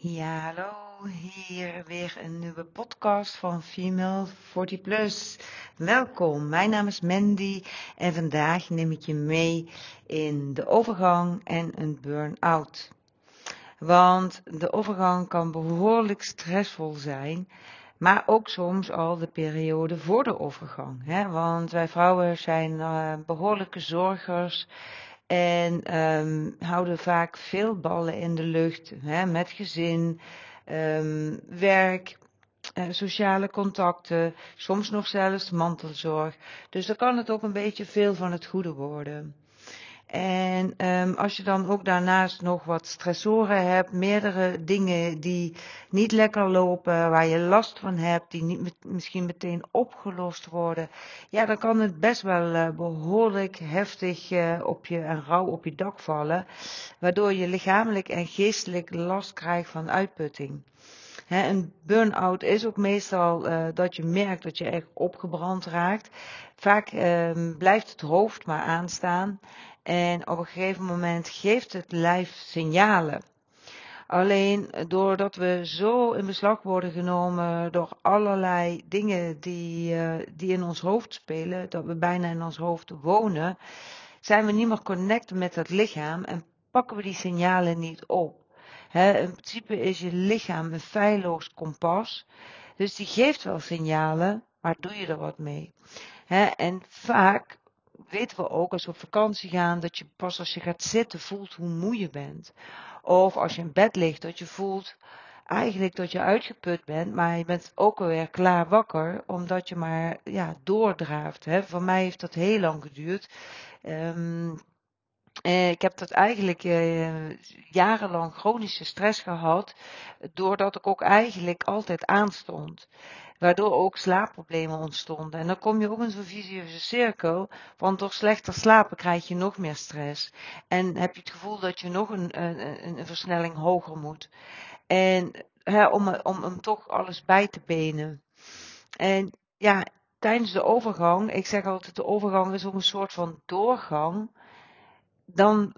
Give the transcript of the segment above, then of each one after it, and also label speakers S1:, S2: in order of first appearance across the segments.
S1: Ja, hallo. Hier weer een nieuwe podcast van Female 40 Plus. Welkom, mijn naam is Mandy en vandaag neem ik je mee in de overgang en een burn-out. Want de overgang kan behoorlijk stressvol zijn, maar ook soms al de periode voor de overgang. Hè? Want wij vrouwen zijn uh, behoorlijke zorgers en um, houden vaak veel ballen in de lucht hè, met gezin, um, werk, uh, sociale contacten, soms nog zelfs mantelzorg. Dus dan kan het ook een beetje veel van het goede worden. En um, als je dan ook daarnaast nog wat stressoren hebt, meerdere dingen die niet lekker lopen, waar je last van hebt, die niet met, misschien meteen opgelost worden, ja, dan kan het best wel uh, behoorlijk heftig uh, op je en rauw op je dak vallen, waardoor je lichamelijk en geestelijk last krijgt van uitputting. Een burn-out is ook meestal uh, dat je merkt dat je echt opgebrand raakt. Vaak uh, blijft het hoofd maar aanstaan en op een gegeven moment geeft het lijf signalen. Alleen doordat we zo in beslag worden genomen door allerlei dingen die, uh, die in ons hoofd spelen, dat we bijna in ons hoofd wonen, zijn we niet meer connected met het lichaam en pakken we die signalen niet op. He, in principe is je lichaam een feilloos kompas, dus die geeft wel signalen, maar doe je er wat mee? En vaak weten we ook als we op vakantie gaan dat je pas als je gaat zitten voelt hoe moe je bent. Of als je in bed ligt dat je voelt eigenlijk dat je uitgeput bent, maar je bent ook alweer klaar wakker omdat je maar ja, doordraaft. Hè. Voor mij heeft dat heel lang geduurd. Um, eh, ik heb dat eigenlijk eh, jarenlang chronische stress gehad, doordat ik ook eigenlijk altijd aanstond waardoor ook slaapproblemen ontstonden. En dan kom je ook in zo'n visieuze cirkel, want door slechter slapen krijg je nog meer stress. En heb je het gevoel dat je nog een, een, een versnelling hoger moet. En hè, om, om, om toch alles bij te benen. En ja, tijdens de overgang, ik zeg altijd de overgang is ook een soort van doorgang, dan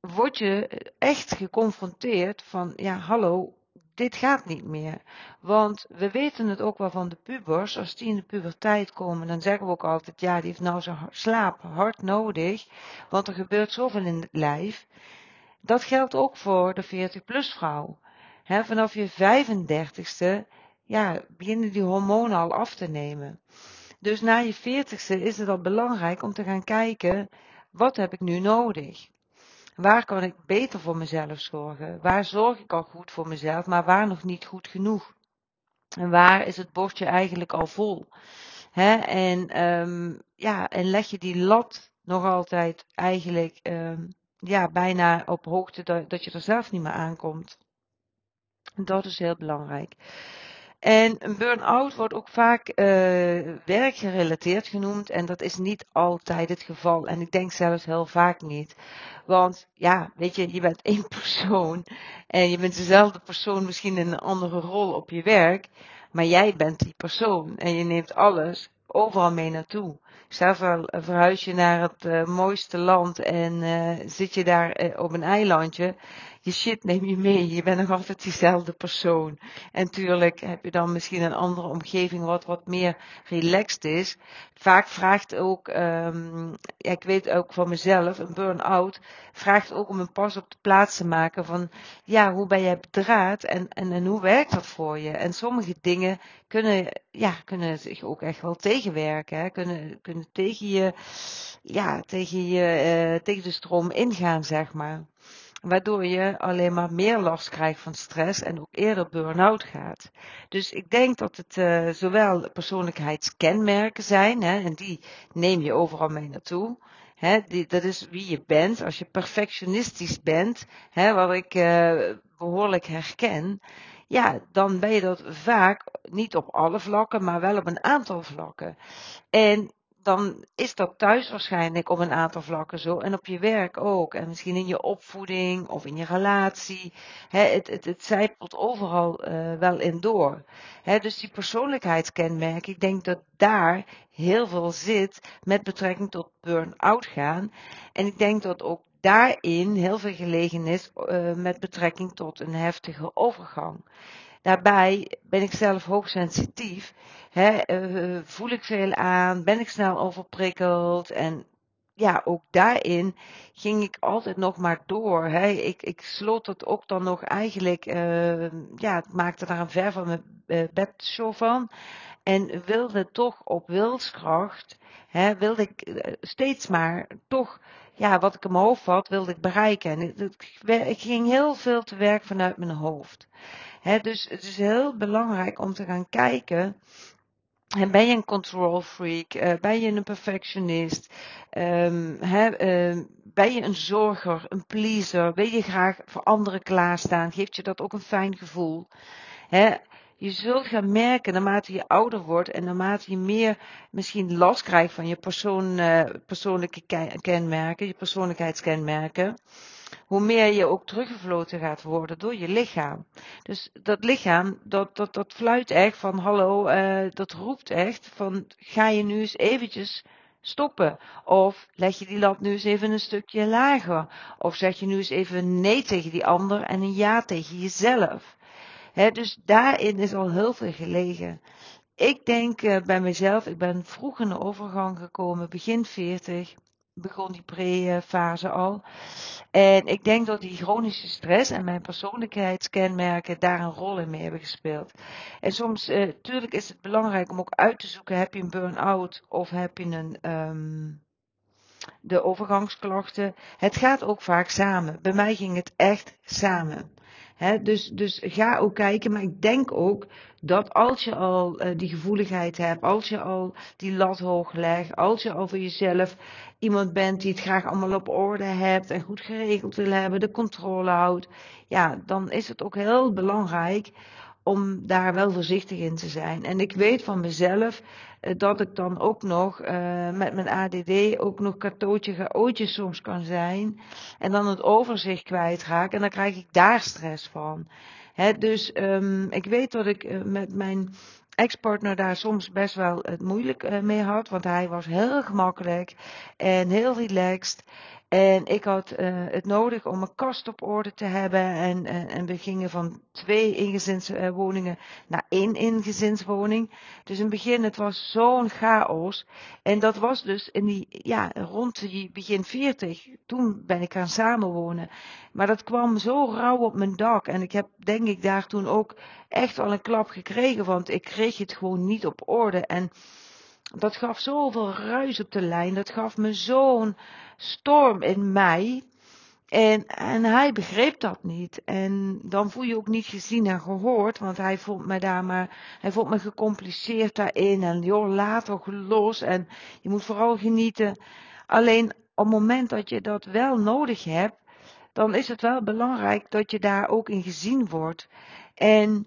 S1: word je echt geconfronteerd van, ja hallo, dit gaat niet meer. Want we weten het ook wel van de pubers. Als die in de puberteit komen, dan zeggen we ook altijd, ja, die heeft nou zijn slaap hard nodig. Want er gebeurt zoveel in het lijf. Dat geldt ook voor de 40-plus vrouw. Vanaf je 35ste, ja, beginnen die hormonen al af te nemen. Dus na je 40ste is het al belangrijk om te gaan kijken, wat heb ik nu nodig? Waar kan ik beter voor mezelf zorgen? Waar zorg ik al goed voor mezelf, maar waar nog niet goed genoeg? En waar is het bordje eigenlijk al vol? En, um, ja, en leg je die lat nog altijd eigenlijk um, ja, bijna op hoogte dat, dat je er zelf niet meer aankomt. Dat is heel belangrijk. En een burn-out wordt ook vaak uh, werkgerelateerd genoemd en dat is niet altijd het geval. En ik denk zelfs heel vaak niet. Want ja, weet je, je bent één persoon en je bent dezelfde persoon misschien in een andere rol op je werk. Maar jij bent die persoon en je neemt alles overal mee naartoe. Zelfs al verhuis je naar het uh, mooiste land en zit je daar op een eilandje je shit neem je mee. Je bent nog altijd diezelfde persoon. En tuurlijk heb je dan misschien een andere omgeving wat wat meer relaxed is. Vaak vraagt ook, um, ja, ik weet ook van mezelf, een burn-out vraagt ook om een pas op de plaats te maken van, ja, hoe ben jij bedraad en, en, en hoe werkt dat voor je? En sommige dingen kunnen, ja, kunnen zich ook echt wel tegenwerken, hè? Kunnen, kunnen tegen je, ja, tegen je, uh, tegen de stroom ingaan, zeg maar waardoor je alleen maar meer last krijgt van stress en ook eerder burn-out gaat. Dus ik denk dat het uh, zowel persoonlijkheidskenmerken zijn, hè, en die neem je overal mee naartoe. Hè, die, dat is wie je bent. Als je perfectionistisch bent, hè, wat ik uh, behoorlijk herken, ja, dan ben je dat vaak niet op alle vlakken, maar wel op een aantal vlakken. En dan is dat thuis waarschijnlijk op een aantal vlakken zo. En op je werk ook. En misschien in je opvoeding of in je relatie. het, het, het zijpelt overal uh, wel in door. dus die persoonlijkheidskenmerken, ik denk dat daar heel veel zit met betrekking tot burn-out gaan. En ik denk dat ook daarin heel veel gelegen is uh, met betrekking tot een heftige overgang. Daarbij ben ik zelf hoogsensitief, hè, uh, voel ik veel aan, ben ik snel overprikkeld en ja, ook daarin ging ik altijd nog maar door. Hè. Ik, ik sloot het ook dan nog eigenlijk, uh, ja, het maakte daar een ver van mijn uh, bedshow van. En wilde toch op wilskracht, hè, wilde ik eh, steeds maar toch, ja, wat ik in mijn hoofd had, wilde ik bereiken. En ik ging heel veel te werk vanuit mijn hoofd. Dus het is heel belangrijk om te gaan kijken en ben je een control freak? Uh, ben je een perfectionist? He, uh, ben je een zorger, een pleaser? Wil je graag voor anderen klaarstaan? Geeft je dat ook een fijn gevoel? Je zult gaan merken naarmate je ouder wordt en naarmate je meer misschien last krijgt van je persoon, uh, persoonlijke kenmerken, je persoonlijkheidskenmerken hoe meer je ook teruggefloten gaat worden door je lichaam. Dus dat lichaam, dat, dat, dat fluit echt van hallo, uh, dat roept echt van ga je nu eens eventjes stoppen? Of leg je die lat nu eens even een stukje lager? Of zeg je nu eens even nee tegen die ander en een ja tegen jezelf? He, dus daarin is al heel veel gelegen. Ik denk uh, bij mezelf, ik ben vroeg in de overgang gekomen, begin 40 begon die pre-fase al. En ik denk dat die chronische stress en mijn persoonlijkheidskenmerken daar een rol in mee hebben gespeeld. En soms, uh, tuurlijk is het belangrijk om ook uit te zoeken, heb je een burn-out of heb je een, um, de overgangsklachten. Het gaat ook vaak samen. Bij mij ging het echt samen. Dus, dus ga ook kijken, maar ik denk ook dat als je al uh, die gevoeligheid hebt, als je al die lat hoog legt, als je al voor jezelf iemand bent die het graag allemaal op orde hebt en goed geregeld wil hebben, de controle houdt, ja, dan is het ook heel belangrijk om daar wel voorzichtig in te zijn. En ik weet van mezelf uh, dat ik dan ook nog uh, met mijn ADD ook nog katootje chaotje soms kan zijn. En dan het overzicht kwijtraak. En dan krijg ik daar stress van. Dus um, ik weet dat ik uh, met mijn ex-partner daar soms best wel het moeilijk mee had. Want hij was heel gemakkelijk en heel relaxed. En ik had uh, het nodig om een kast op orde te hebben. En, en, en we gingen van twee ingezinswoningen naar één ingezinswoning. Dus in het begin, het was zo'n chaos. En dat was dus in die, ja, rond die begin 40. Toen ben ik gaan samenwonen. Maar dat kwam zo rauw op mijn dak. En ik heb denk ik daar toen ook echt wel een klap gekregen. Want ik kreeg het gewoon niet op orde. En dat gaf zoveel ruis op de lijn. Dat gaf me zo'n storm in mij. En, en hij begreep dat niet. En dan voel je ook niet gezien en gehoord, want hij vond me daar maar, hij vond me gecompliceerd daarin. En joh, laat toch los en je moet vooral genieten. Alleen op het moment dat je dat wel nodig hebt, dan is het wel belangrijk dat je daar ook in gezien wordt. En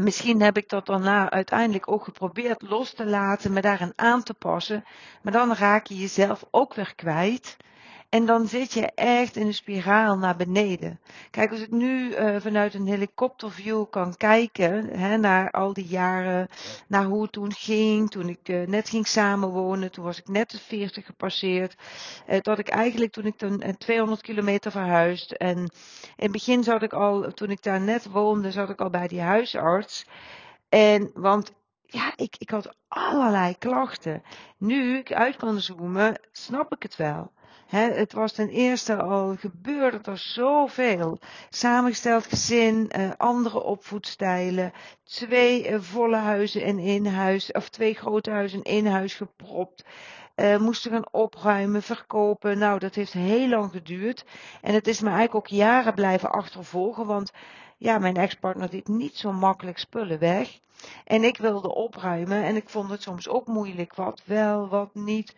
S1: Misschien heb ik dat daarna uiteindelijk ook geprobeerd los te laten, me daarin aan te passen. Maar dan raak je jezelf ook weer kwijt. En dan zit je echt in een spiraal naar beneden. Kijk, als ik nu uh, vanuit een helikopterview kan kijken hè, naar al die jaren, naar hoe het toen ging, toen ik uh, net ging samenwonen, toen was ik net de 40 gepasseerd, uh, dat ik eigenlijk toen ik toen 200 kilometer verhuisd en in het begin zat ik al, toen ik daar net woonde, zat ik al bij die huisarts. En, want ja, ik, ik had allerlei klachten. Nu ik uit kan zoomen, snap ik het wel. He, het was ten eerste al gebeurde er zoveel. Samengesteld gezin, uh, andere opvoedstijlen, twee uh, volle huizen in één huis, of twee grote huizen in één huis gepropt. Uh, moesten gaan opruimen, verkopen. Nou, dat heeft heel lang geduurd. En het is me eigenlijk ook jaren blijven achtervolgen, want ja, mijn ex-partner deed niet zo makkelijk spullen weg. En ik wilde opruimen en ik vond het soms ook moeilijk. Wat wel, wat niet.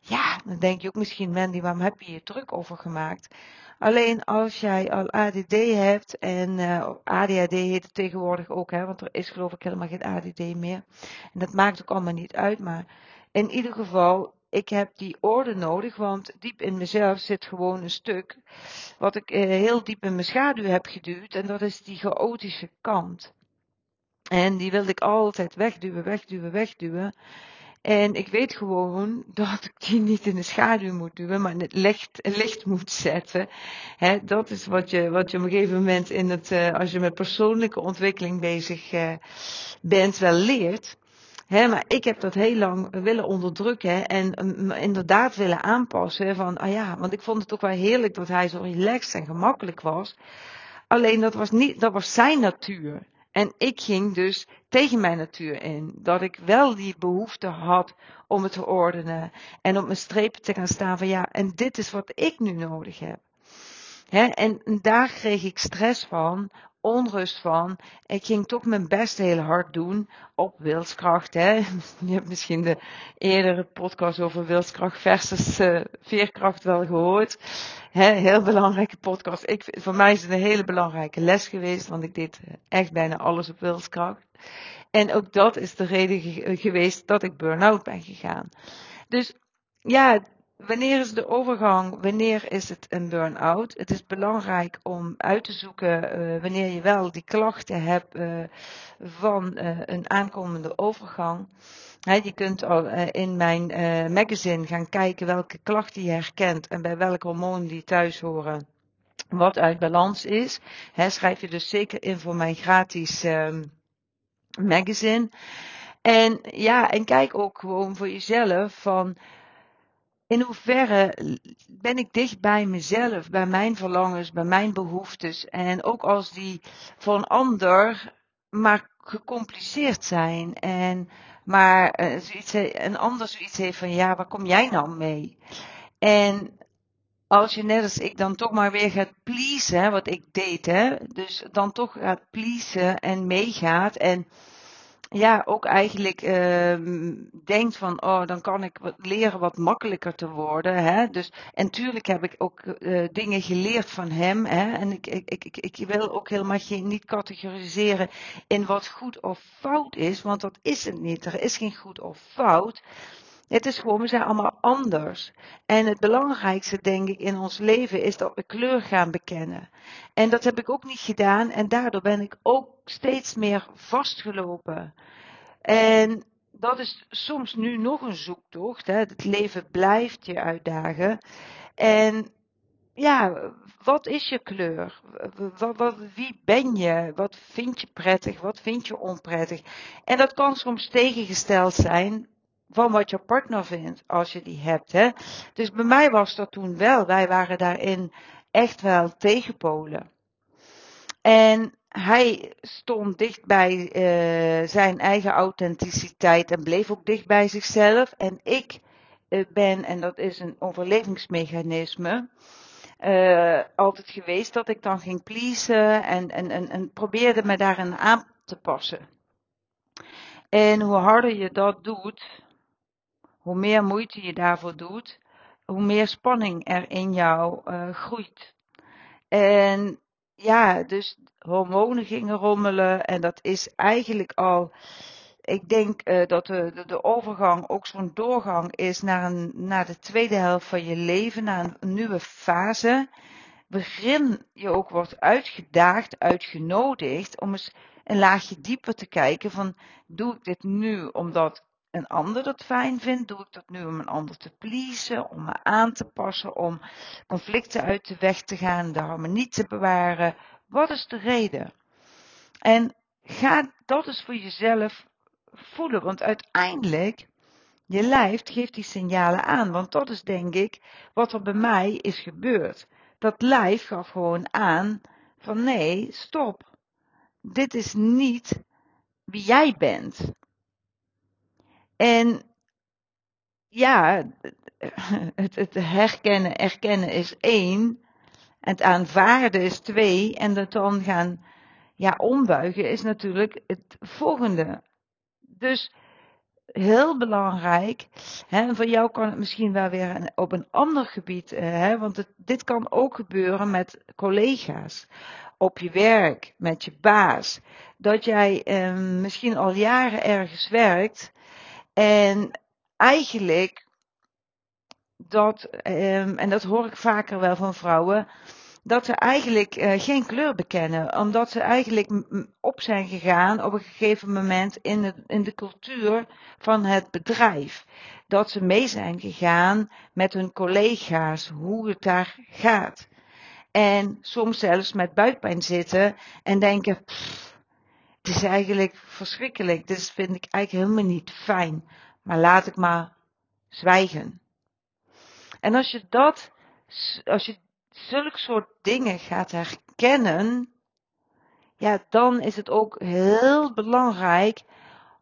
S1: Ja, dan denk je ook misschien, Mandy, waarom heb je je druk over gemaakt? Alleen als jij al ADD hebt en uh, ADHD heet het tegenwoordig ook, hè, want er is geloof ik helemaal geen ADD meer. En dat maakt ook allemaal niet uit, maar in ieder geval, ik heb die orde nodig, want diep in mezelf zit gewoon een stuk wat ik uh, heel diep in mijn schaduw heb geduwd en dat is die chaotische kant. En die wilde ik altijd wegduwen, wegduwen, wegduwen. En ik weet gewoon dat ik die niet in de schaduw moet duwen, maar in het licht, licht moet zetten. Dat is wat je, wat je op een gegeven moment in het, uh, als je met persoonlijke ontwikkeling bezig uh, bent, wel leert. Maar ik heb dat heel lang willen onderdrukken en um, inderdaad willen aanpassen. Van, ah ja, want ik vond het ook wel heerlijk dat hij zo relaxed en gemakkelijk was. Alleen dat was niet, dat was zijn natuur. En ik ging dus tegen mijn natuur in. Dat ik wel die behoefte had om het te ordenen. En op mijn strepen te gaan staan van ja, en dit is wat ik nu nodig heb. en daar kreeg ik stress van, onrust van. Ik ging toch mijn best heel hard doen op wilskracht. Hè. Je hebt misschien de eerdere podcast over wilskracht versus uh, veerkracht wel gehoord. Hè, heel belangrijke podcast. Ik, voor mij is het een hele belangrijke les geweest, want ik deed eh, echt bijna alles op wilskracht. En ook dat is de reden geweest dat ik burn-out ben gegaan. Dus ja, Wanneer is de overgang? Wanneer is het een burn-out? Het is belangrijk om uit te zoeken uh, wanneer je wel die klachten hebt uh, van uh, een aankomende overgang. Je kunt al in mijn magazine gaan kijken welke klachten je herkent en bij welke hormonen die thuis horen. Wat uit balans is. Schrijf je dus zeker in voor mijn gratis ehm, magazine. En ja, en kijk ook gewoon voor jezelf van in hoeverre ben ik dicht bij mezelf, bij mijn verlangens, bij mijn behoeftes. En ook als die voor een ander maar gecompliceerd zijn. En maar uh, zoiets, een ander zoiets heeft van ja, waar kom jij nou mee? En als je net als ik dan toch maar weer gaat pleasen, wat ik deed, hè, dus dan toch gaat pleasen en meegaat en ja, ook eigenlijk uh, denkt van, oh, dan kan ik wat leren wat makkelijker te worden. Hè? Dus, en tuurlijk heb ik ook uh, dingen geleerd van hem. Hè? En ik, ik, ik, ik wil ook helemaal geen, niet categoriseren in wat goed of fout is, want dat is het niet. Er is geen goed of fout. Het is gewoon, we zijn allemaal anders. En het belangrijkste, denk ik, in ons leven is dat we kleur gaan bekennen. En dat heb ik ook niet gedaan en daardoor ben ik ook steeds meer vastgelopen. En dat is soms nu nog een zoektocht. Hè. Het leven blijft je uitdagen. En ja, wat is je kleur? Wat, wat, wie ben je? Wat vind je prettig? Wat vind je onprettig? En dat kan soms tegengesteld zijn van wat je partner vindt, als je die hebt. Hè? Dus bij mij was dat toen wel. Wij waren daarin echt wel tegenpolen. En hij stond dicht bij uh, zijn eigen authenticiteit en bleef ook dicht bij zichzelf. En ik uh, ben, en dat is een overlevingsmechanisme, uh, altijd geweest dat ik dan ging pleasen en, en, en, en probeerde me daarin aan te passen. En hoe harder je dat doet, hoe meer moeite je daarvoor doet, hoe meer spanning er in jou uh, groeit. En ja, dus hormonen gingen rommelen en dat is eigenlijk al, ik denk uh, dat de, de, de, overgang ook zo'n doorgang is naar, een, naar de tweede helft van je leven, naar een nieuwe fase, waarin je ook wordt uitgedaagd, uitgenodigd om eens een laagje dieper te kijken van, doe ik dit nu omdat een ander dat fijn vindt? Doe ik dat nu om een ander te pleasen, om me aan te passen, om conflicten uit de weg te gaan, de harmonie te bewaren? Wat is de reden? En ga dat eens voor jezelf voelen, want uiteindelijk, je lijf geeft die signalen aan, want dat is denk ik wat er bij mij is gebeurd. Dat lijf gaf gewoon aan van nee, stop. Dit is niet wie jij bent. En ja, het, het herkennen, erkennen is één. Het aanvaarden is twee. En het dan gaan ja, ombuigen is natuurlijk het volgende. Dus heel belangrijk. Hè, voor jou kan het misschien wel weer op een ander gebied, eh, hè, want dit kan ook gebeuren met collega's, op je werk, met je baas. Dat jij eh, misschien al jaren ergens werkt en eigenlijk dat, um, en dat hoor ik vaker wel van vrouwen, dat ze eigenlijk uh, geen kleur bekennen, omdat ze eigenlijk op zijn gegaan op een gegeven moment in, in de cultuur van het bedrijf. Dat ze mee zijn gegaan met hun collega's, hoe het daar gaat. En soms zelfs met buikpijn zitten en denken, is eigenlijk verschrikkelijk, dit vind ik eigenlijk helemaal niet fijn. Maar laat ik maar zwijgen. En als je dat, als je zulke soort dingen gaat herkennen, ja, dan is het ook heel belangrijk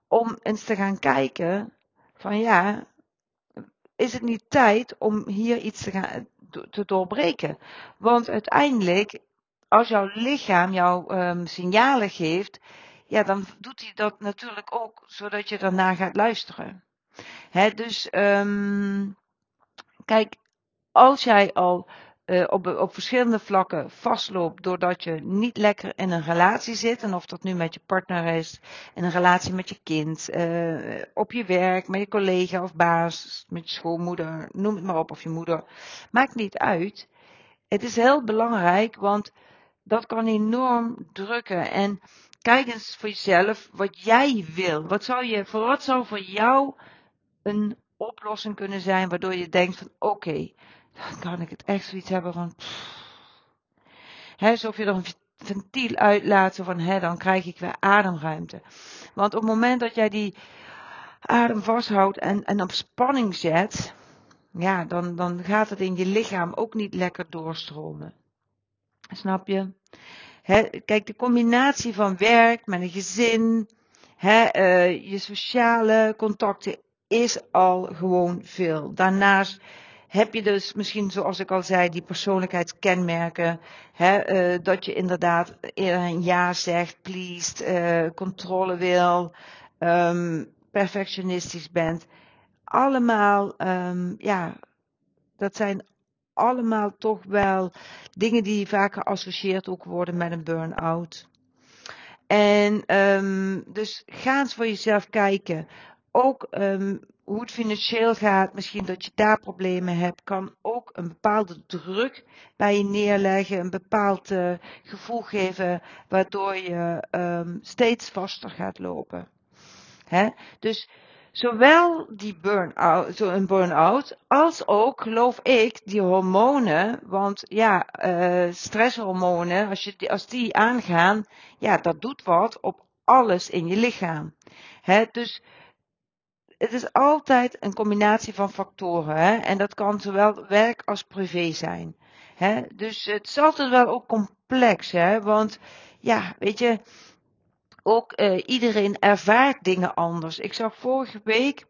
S1: om eens te gaan kijken van ja, is het niet tijd om hier iets te gaan te doorbreken? Want uiteindelijk, als jouw lichaam jouw um, signalen geeft, ja, dan doet hij dat natuurlijk ook zodat je daarna gaat luisteren. Hè, dus um, kijk, als jij al uh, op, op verschillende vlakken vastloopt doordat je niet lekker in een relatie zit. En of dat nu met je partner is, in een relatie met je kind, uh, op je werk, met je collega of baas, met je schoonmoeder, noem het maar op, of je moeder. Maakt niet uit. Het is heel belangrijk, want dat kan enorm drukken. En kijk eens voor jezelf wat jij wil. Wat zou je, voor wat zou voor jou een oplossing kunnen zijn waardoor je denkt van oké, dan kan ik het echt zoiets hebben van. Hè, alsof je er een ventiel uitlaat, van hè, dan krijg ik weer ademruimte. Want op het moment dat jij die adem vasthoudt en, en op spanning zet, ja, dan, dan gaat het in je lichaam ook niet lekker doorstromen. Snap je? Kijk, de combinatie van werk met een gezin, uh, je sociale contacten is al gewoon veel. Daarnaast heb je dus misschien, zoals ik al zei, die persoonlijkheidskenmerken. Uh, dat je inderdaad eerder een ja zegt, pleased, uh, controle wil, um, perfectionistisch bent. Allemaal, um, ja, dat zijn allemaal toch wel dingen die vaak geassocieerd ook worden met een burn-out. En um, dus ga eens voor jezelf kijken. Ook um, hoe het financieel gaat, misschien dat je daar problemen hebt, kan ook een bepaalde druk bij je neerleggen, een bepaald uh, gevoel geven, waardoor je um, steeds vaster gaat lopen. Hè? Dus zowel die burn-out, een burn-out, als ook, geloof ik, die hormonen, want ja, uh, stresshormonen, als, je, als die aangaan, ja, dat doet wat op alles in je lichaam. Hè? Dus het is altijd een combinatie van factoren. Hè? En dat kan zowel werk als privé zijn. Hè? Dus het is altijd wel ook complex. Hè? Want ja, weet je, ook uh, iedereen ervaart dingen anders. Ik zag vorige week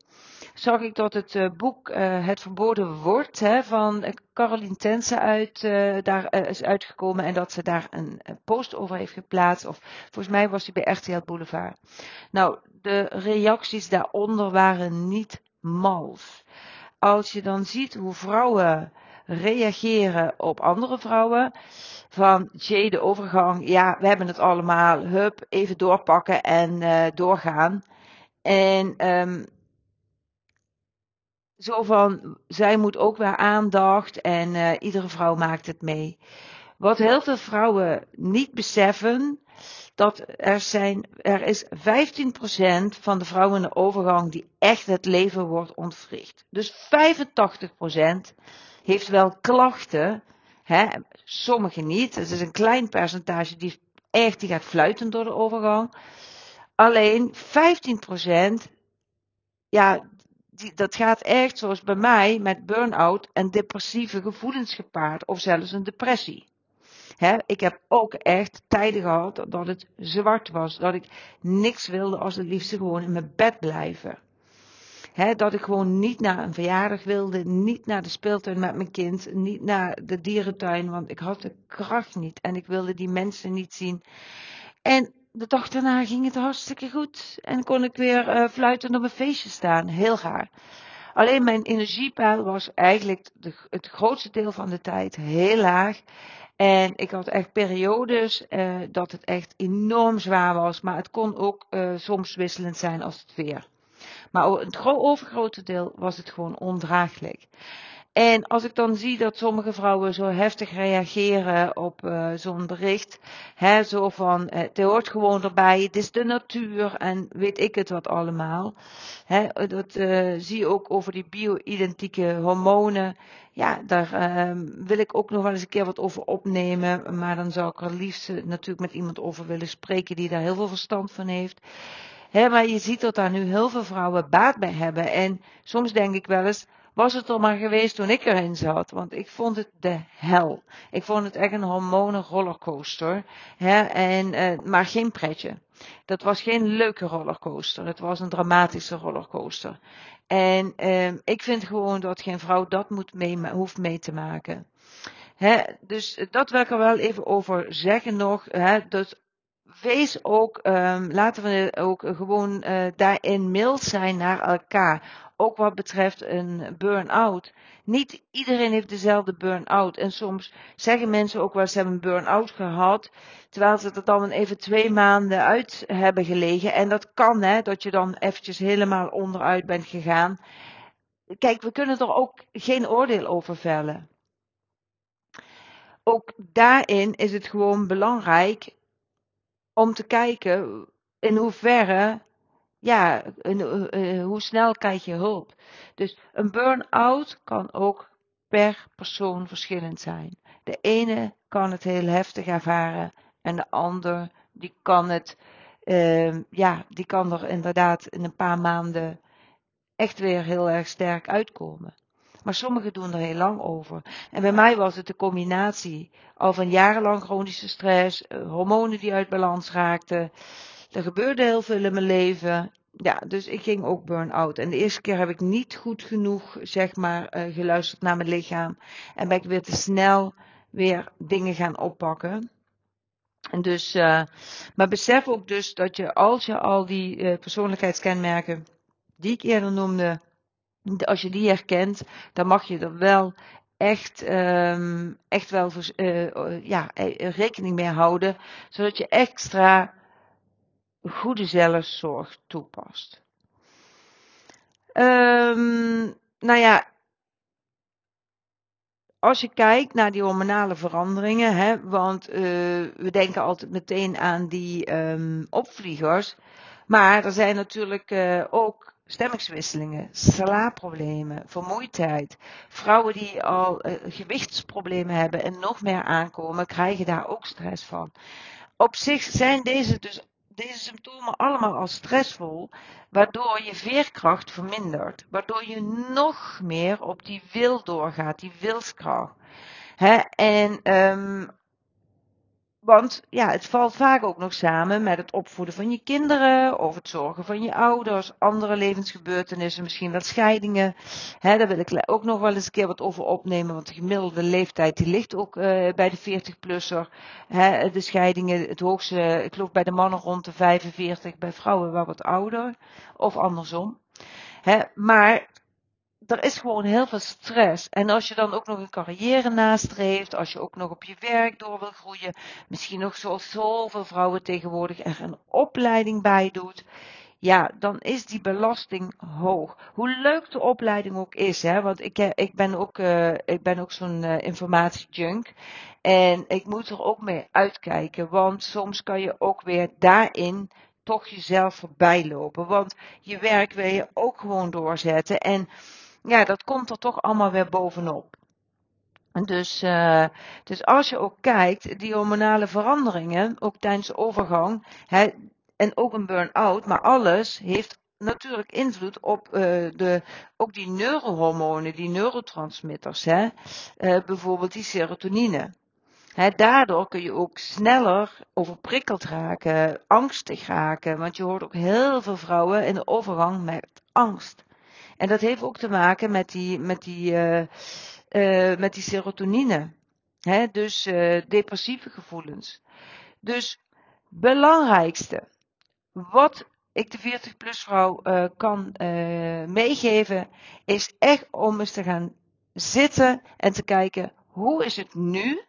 S1: zag ik dat het uh, boek uh, Het Verboden Woord hè, van Caroline Tense uit, daar is uitgekomen en dat ze daar een, een, post over heeft geplaatst. Of volgens mij was hij bij RTL Boulevard. Nou, de reacties daaronder waren niet mals. Als je dan ziet hoe vrouwen reageren op andere vrouwen, van Jay de overgang, ja, we hebben het allemaal, hup, even doorpakken en uh, doorgaan. En um, zo van, zij moet ook weer aandacht en uh, iedere vrouw maakt het mee. Wat heel veel vrouwen niet beseffen, dat er, zijn, er is 15% van de vrouwen in de overgang die echt het leven wordt ontwricht. Dus 85% heeft wel klachten, hè, sommigen niet. Het is een klein percentage die echt die gaat fluiten door de overgang. Alleen 15%, ja, die, dat gaat echt zoals bij mij met burn-out en depressieve gevoelens gepaard of zelfs een depressie. Ik heb ook echt tijden gehad dat het zwart was. Dat ik niks wilde als het liefste gewoon in mijn bed blijven. Dat ik gewoon niet naar een verjaardag wilde, niet naar de speeltuin met mijn kind, niet naar de dierentuin, want ik had de kracht niet en ik wilde die mensen niet zien. En de dag daarna ging het hartstikke goed en kon ik weer uh, fluitend op een feestje staan. Heel raar. Alleen mijn energiepeil was eigenlijk de, het grootste deel van de tijd heel laag. En ik had echt periodes uh, dat het echt enorm zwaar was. Maar het kon ook uh, soms wisselend zijn als het weer. Maar het overgrote deel was het gewoon ondraaglijk. En als ik dan zie dat sommige vrouwen zo heftig reageren op uh, zo'n bericht, hè, zo van het hoort gewoon erbij, het is de natuur en weet ik het wat allemaal. Hè, dat uh, zie je ook over die bio-identieke hormonen. Ja, daar uh, wil ik ook nog wel eens een keer wat over opnemen, maar dan zou ik er liefst natuurlijk met iemand over willen spreken die daar heel veel verstand van heeft. Hè, maar je ziet dat daar nu heel veel vrouwen baat bij hebben. En soms denk ik wel eens, was het er maar geweest toen ik erin zat. Want ik vond het de hel. Ik vond het echt een hormonen rollercoaster. Hè, en, uh, maar geen pretje. Dat was geen leuke rollercoaster. Het was een dramatische rollercoaster. En uh, ik vind gewoon dat geen vrouw dat moet mee, hoeft mee te maken. Hè, dus dat wil ik er wel even over zeggen nog. Hè, dat wees ook, um, laten we ook gewoon uh, daarin mild zijn naar elkaar. Ook wat betreft een burn-out. Niet iedereen heeft dezelfde burn-out. En soms zeggen mensen ook wel, ze hebben een burn-out gehad. Terwijl ze er dan even twee maanden uit hebben gelegen. En dat kan, hè, dat je dan eventjes helemaal onderuit bent gegaan. Kijk, we kunnen er ook geen oordeel over vellen. Ook daarin is het gewoon belangrijk om te kijken in hoeverre, ja, in, uh, hoe snel krijg je hulp. Dus een burn-out kan ook per persoon verschillend zijn. De ene kan het heel heftig ervaren en de ander die kan het, uh, ja, die kan er inderdaad in een paar maanden echt weer heel erg sterk uitkomen. Maar sommigen doen er heel lang over. En bij mij was het de combinatie al van jarenlang chronische stress, eh, hormonen die uit balans raakten. Er gebeurde heel veel in mijn leven. Ja, dus ik ging ook burn-out. En de eerste keer heb ik niet goed genoeg, zeg maar, uh, geluisterd naar mijn lichaam. En ben ik weer te snel weer dingen gaan oppakken. En dus, uh, maar besef ook dus dat je als je al die persoonlijkheidskenmerken die ik eerder noemde, als je die herkent, dan mag je er wel echt, um, echt wel uh, ja, eh, rekening mee houden, zodat je extra goede zelfzorg toepast. Um, nou ja, als je kijkt naar die hormonale veranderingen, hè, want uh, we denken altijd meteen aan die um, opvliegers, maar er zijn natuurlijk uh, ook stemmingswisselingen, slaapproblemen, vermoeidheid. Vrouwen die al uh, gewichtsproblemen hebben en nog meer aankomen, krijgen daar ook stress van. Op zich zijn deze, dus, deze symptomen allemaal al stressvol, waardoor je veerkracht vermindert. Waardoor je nog meer op die wil doorgaat, die wilskracht. Hè? En um, want ja, het valt vaak ook nog samen met het opvoeden van je kinderen of het zorgen van je ouders, andere levensgebeurtenissen, misschien wel scheidingen. He, daar wil ik ook nog wel eens een keer wat over opnemen, want de gemiddelde leeftijd die ligt ook uh, bij de 40-plusser. De scheidingen, het hoogste, ik geloof bij de mannen rond de 45, bij vrouwen wel wat ouder of andersom. He, maar er is gewoon heel veel stress. En als je dan ook nog een carrière nastreeft, als je ook nog op je werk door wil groeien, misschien nog zoals zoveel vrouwen tegenwoordig er een opleiding bij doet, ja, dan is die belasting hoog. Hoe leuk de opleiding ook is, hè, want ik, ik ben ook, uh, ik ben ook zo'n uh, informatiejunk. En ik moet er ook mee uitkijken, want soms kan je ook weer daarin toch jezelf voorbij lopen. Want je werk wil je ook gewoon doorzetten. En ja, dat komt er toch allemaal weer bovenop. Dus, uh, dus als je ook kijkt, die hormonale veranderingen, ook tijdens de overgang, hè, en ook een burn-out, maar alles heeft natuurlijk invloed op uh, de, ook die neurohormonen, die neurotransmitters, hè, uh, bijvoorbeeld die serotonine. Daardoor kun je ook sneller overprikkeld raken, angstig raken, want je hoort ook heel veel vrouwen in de overgang met angst. En dat heeft ook te maken met die, met die, uh, uh, met die serotonine. Hè? Dus uh, depressieve gevoelens. Dus belangrijkste, wat ik de 40-plus vrouw kan meegeven, is echt om eens te gaan zitten en te kijken, hoe is het nu?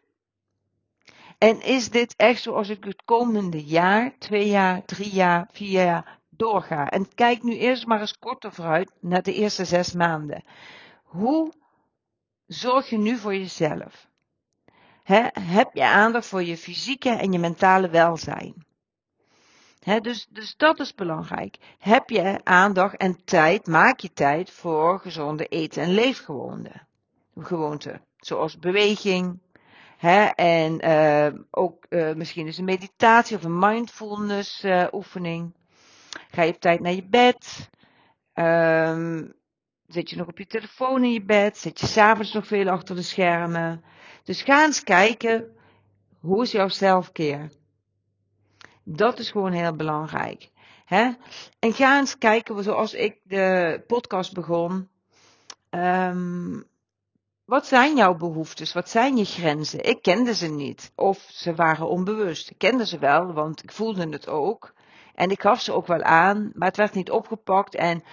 S1: En is dit echt zoals ik het komende jaar, twee jaar, drie jaar, vier jaar doorga. En kijk nu eerst maar eens korter vooruit naar de eerste zes maanden. Hoe zorg je nu voor jezelf? heb je aandacht voor je fysieke en je mentale welzijn? dus, dus dat is belangrijk. Heb je aandacht en tijd, maak je tijd voor gezonde eten- en leefgewoonten. Zoals beweging. en uh, ook uh, misschien is een meditatie of een mindfulness uh, oefening. Ga je op tijd naar je bed? Um, zit je nog op je telefoon in je bed? Zit je s'avonds nog veel achter de schermen? Dus ga eens kijken, hoe is jouw zelfkeer? Dat is gewoon heel belangrijk. Hè? En ga eens kijken, zoals ik de podcast begon. Um, wat zijn jouw behoeftes? Wat zijn je grenzen? Ik kende ze niet. Of ze waren onbewust. Ik kende ze wel, want ik voelde het ook. En ik gaf ze ook wel aan, maar het werd niet opgepakt. En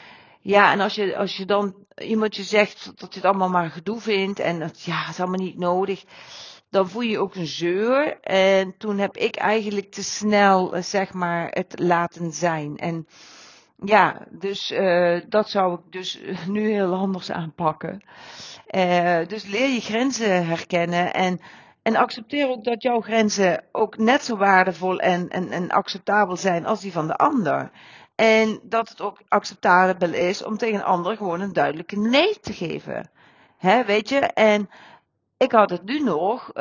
S1: ja, en als je, als je dan iemand je zegt dat je het allemaal maar gedoe vindt en dat, ja, het is allemaal niet nodig, dan voel je ook een zeur. En toen heb ik eigenlijk te snel, eh, zeg maar, het laten zijn. En ja, dus uh, dat zou ik dus nu heel anders aanpakken. Dus leer je grenzen herkennen en, en accepteer ook dat jouw grenzen ook net zo waardevol en, en, en acceptabel zijn als die van de ander. En dat het ook acceptabel is om tegen een ander gewoon een duidelijke nee te geven. Hè, weet je? En ik had het nu nog uh,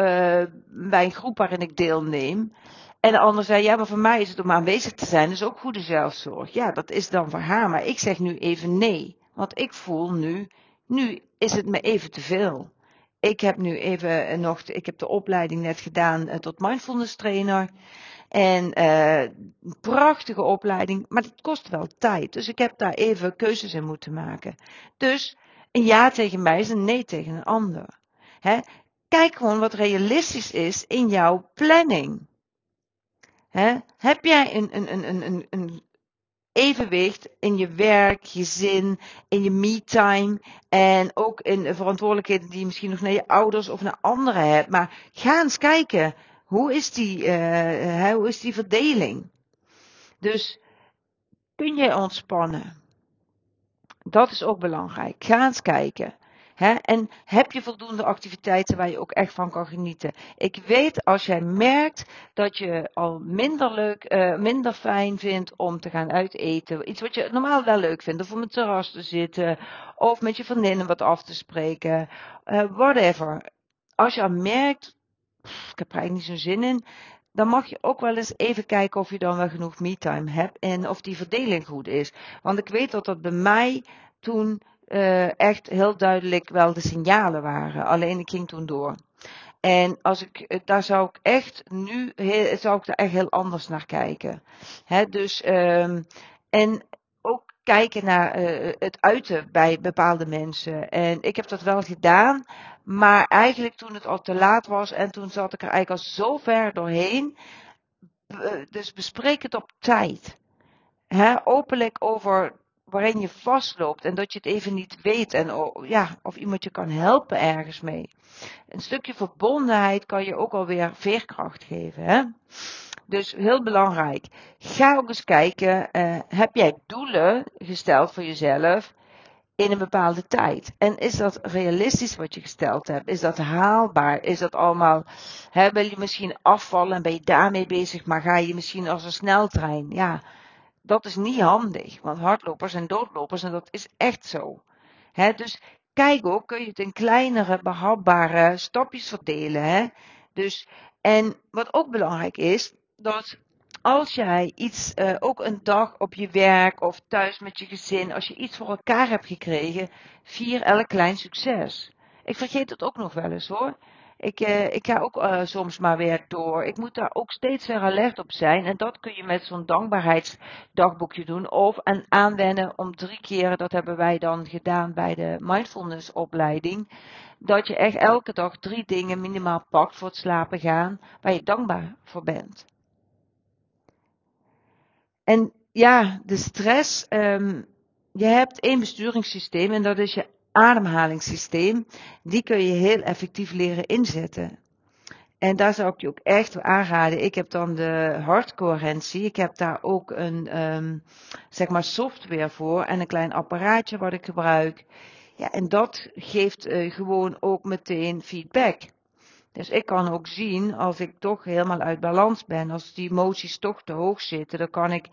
S1: bij een groep waarin ik deelneem. En de ander zei, ja, maar voor mij is het om aanwezig te zijn, dus ook goede zelfzorg. Ja, dat is dan voor haar, maar ik zeg nu even nee. Want ik voel nu, nu is het me even te veel. Ik heb nu even nog, ik heb de opleiding net gedaan uh, tot mindfulness trainer. En uh, een prachtige opleiding, maar het kost wel tijd. Dus ik heb daar even keuzes in moeten maken. Dus een ja tegen mij is een nee tegen een ander. He, kijk gewoon wat realistisch is in jouw planning. He, heb jij een, een, een, een, een evenwicht in je werk, je zin, in je me-time en ook in verantwoordelijkheden die je misschien nog naar je ouders of naar anderen hebt. Maar ga eens kijken, hoe is die, uh, hoe is die verdeling? Dus kun je ontspannen? Dat is ook belangrijk. Ga eens kijken. En heb je voldoende activiteiten waar je ook echt van kan genieten? Ik weet als jij merkt dat je al minder leuk, uh, minder fijn vindt om te gaan uiteten. Iets wat je normaal wel leuk vindt. Of om een terras te zitten. Of met je vriendinnen wat af te spreken. Uh, whatever. Als je merkt, ik heb er eigenlijk niet zo'n zin in dan mag je ook wel eens even kijken of je dan wel genoeg me-time hebt en of die verdeling goed is. Want ik weet dat dat bij mij toen uh, echt heel duidelijk wel de signalen waren. Alleen ik ging toen door. En als ik, eh, daar zou ik echt nu, heel, zou ik daar echt heel anders naar kijken. He, dus, um, en ook kijken naar uh, het uiten bij bepaalde mensen. En ik heb dat wel gedaan, maar eigenlijk toen het al te laat was en toen zat ik er eigenlijk al zo ver doorheen. Dus bespreek het op tijd. He, openlijk over waarin je vastloopt en dat je het even niet weet en ja, of iemand je kan helpen ergens mee. Een stukje verbondenheid kan je ook alweer veerkracht geven. Hè? Dus heel belangrijk. Ga ook eens kijken, uh, heb jij doelen gesteld voor jezelf in een bepaalde tijd? En is dat realistisch wat je gesteld hebt? Is dat haalbaar? Is dat allemaal, hè, wil je misschien afvallen en ben je daarmee bezig, maar ga je misschien als een sneltrein? Ja, dat is niet handig, want hardlopers zijn doodlopers en dat is echt zo. Dus kijk ook, kun je het in kleinere, behapbare stapjes verdelen. Dus, en wat ook belangrijk is, dat als jij iets, uh, ook een dag op je werk of thuis met je gezin, als je iets voor elkaar hebt gekregen, vier elk klein succes. Ik vergeet het ook nog wel eens hoor. Ik, uh, ik ga ook uh, soms maar weer door. Ik moet daar ook steeds weer alert op zijn. En dat kun je met zo'n dankbaarheidsdagboekje doen. Of en aanwennen om drie keer, dat hebben wij dan gedaan bij de mindfulness opleiding. Dat je echt elke dag drie dingen minimaal pakt voor het slapen gaan, waar je dankbaar voor bent. En ja, de stress. Um, je hebt één besturingssysteem en dat is je ademhalingssysteem, die kun je heel effectief leren inzetten. En daar zou ik je ook echt aanraden. Ik heb dan de hartcoherentie. Ik heb daar ook een, um, zeg maar, software voor en een klein apparaatje wat ik gebruik. Ja, en dat geeft uh, gewoon ook meteen feedback. Dus ik kan ook zien als ik toch helemaal uit balans ben, als die emoties toch te hoog zitten, dan kan ik.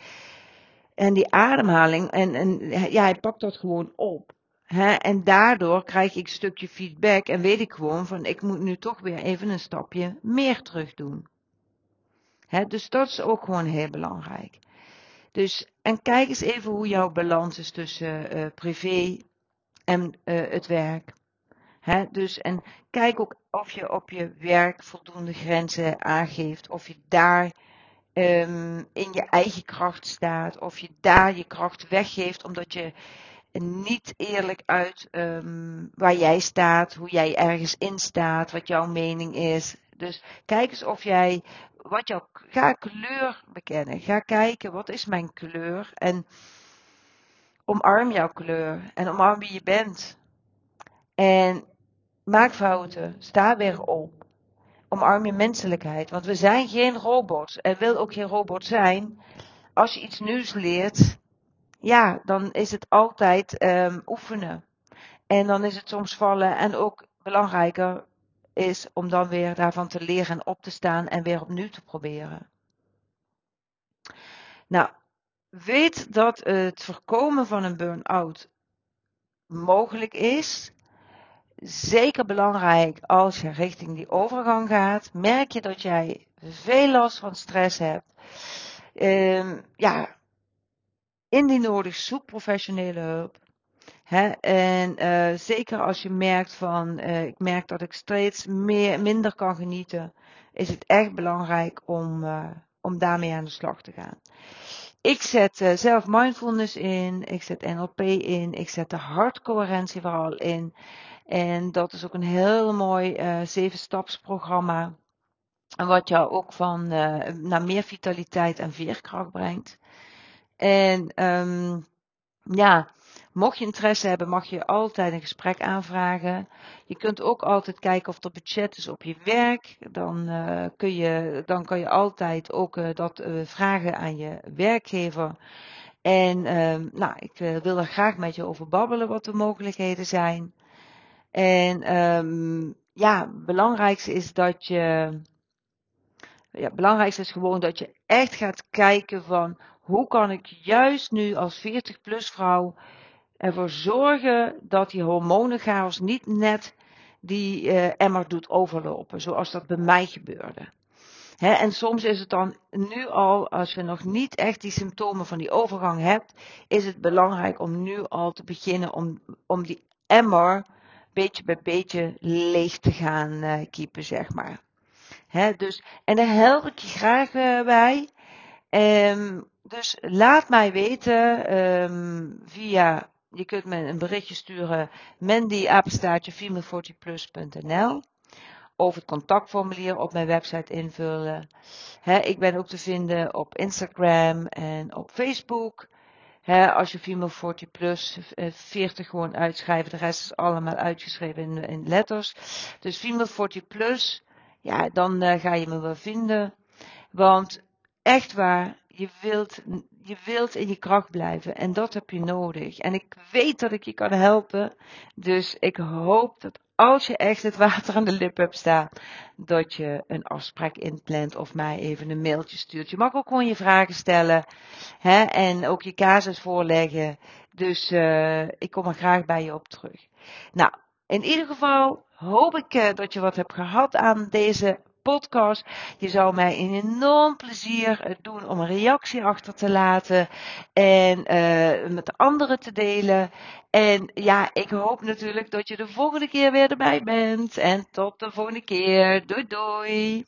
S1: En die ademhaling, en, en ja, hij pakt dat gewoon op. En daardoor krijg ik een stukje feedback en weet ik gewoon van ik moet nu toch weer even een stapje meer terug doen. Dus dat is ook gewoon heel belangrijk. Dus, en kijk eens even hoe jouw balans is tussen uh, privé en uh, het werk. Dus, en kijk ook of je op je werk voldoende grenzen aangeeft, of je daar um, in je eigen kracht staat, of je daar je kracht weggeeft omdat je niet eerlijk uit um, waar jij staat, hoe jij ergens in staat, wat jouw mening is. Dus kijk eens of jij, wat jouw, ga kleur bekennen. Ga kijken, wat is mijn kleur? En omarm jouw kleur. En omarm wie je bent. En maak fouten. Sta weer op. Omarm je menselijkheid. Want we zijn geen robots. En wil ook geen robot zijn. Als je iets nieuws leert, ja, dan is het altijd um, oefenen. En dan is het soms vallen. En ook belangrijker is om dan weer daarvan te leren en op te staan en weer opnieuw te proberen. Nou, weet dat het voorkomen van een burn-out mogelijk is. Zeker belangrijk als je richting die overgang gaat. Merk je dat jij veel last van stress hebt. Um, ja, indien nodig, zoek professionele hulp. en uh, zeker als je merkt van, uh, ik merk dat ik steeds meer, minder kan genieten, is het echt belangrijk om, uh, om daarmee aan de slag te gaan. Ik zet zelf mindfulness in, ik zet NLP in, ik zet de hartcoherentie vooral in. En dat is ook een heel mooi zeven stapsprogramma. Wat jou ook van naar meer vitaliteit en veerkracht brengt. En um, ja, mocht je interesse hebben, mag je altijd een gesprek aanvragen. Je kunt ook altijd kijken of er budget is op je werk. Dan, uh, kun, je, dan kan je altijd ook uh, dat uh, vragen aan je werkgever. En nou, ik wil er graag met je over babbelen wat de mogelijkheden zijn. En um, ja, het belangrijkste is dat je. Ja, het belangrijkste is gewoon dat je echt gaat kijken van hoe kan ik juist nu als 40 plus vrouw ervoor zorgen dat die hormonenchaos niet net die uh, emmer doet overlopen, zoals dat bij mij gebeurde. En soms is het dan nu al, als je nog niet echt die symptomen van die overgang hebt, is het belangrijk om nu al te beginnen om, om die emmer beetje bij beetje leeg te gaan uh, kiepen, zeg maar. Dus, en daar help ik je graag uh, bij. Um, dus laat mij weten um, via, je kunt me een berichtje sturen, Mandy apenstaartje 40plus.nl of het contactformulier op mijn website invullen. Ik ben ook te vinden op Instagram en op Facebook. Als je Female 40 plus 40 gewoon uitschrijven, de rest is allemaal uitgeschreven in, letters. Dus Female 40 plus, ja, dan uh, ga je me wel vinden. Want echt waar, je wilt, je wilt in je kracht blijven en dat heb je nodig. En ik weet dat ik je kan helpen. Dus ik hoop dat als je echt het water aan de lip hebt staan, dat je een afspraak inplant of mij even een mailtje stuurt. Je mag ook gewoon je vragen stellen hè, en ook je casus voorleggen. Dus uh, ik kom er graag bij je op terug. Nou, in ieder geval hoop ik uh, dat je wat hebt gehad aan deze podcast. Je zou mij een enorm plezier eh, doen om een reactie achter te laten en uh, met de anderen te delen. En ja, ik hoop natuurlijk dat je de volgende keer weer erbij bent. En tot de volgende keer. Doei doei.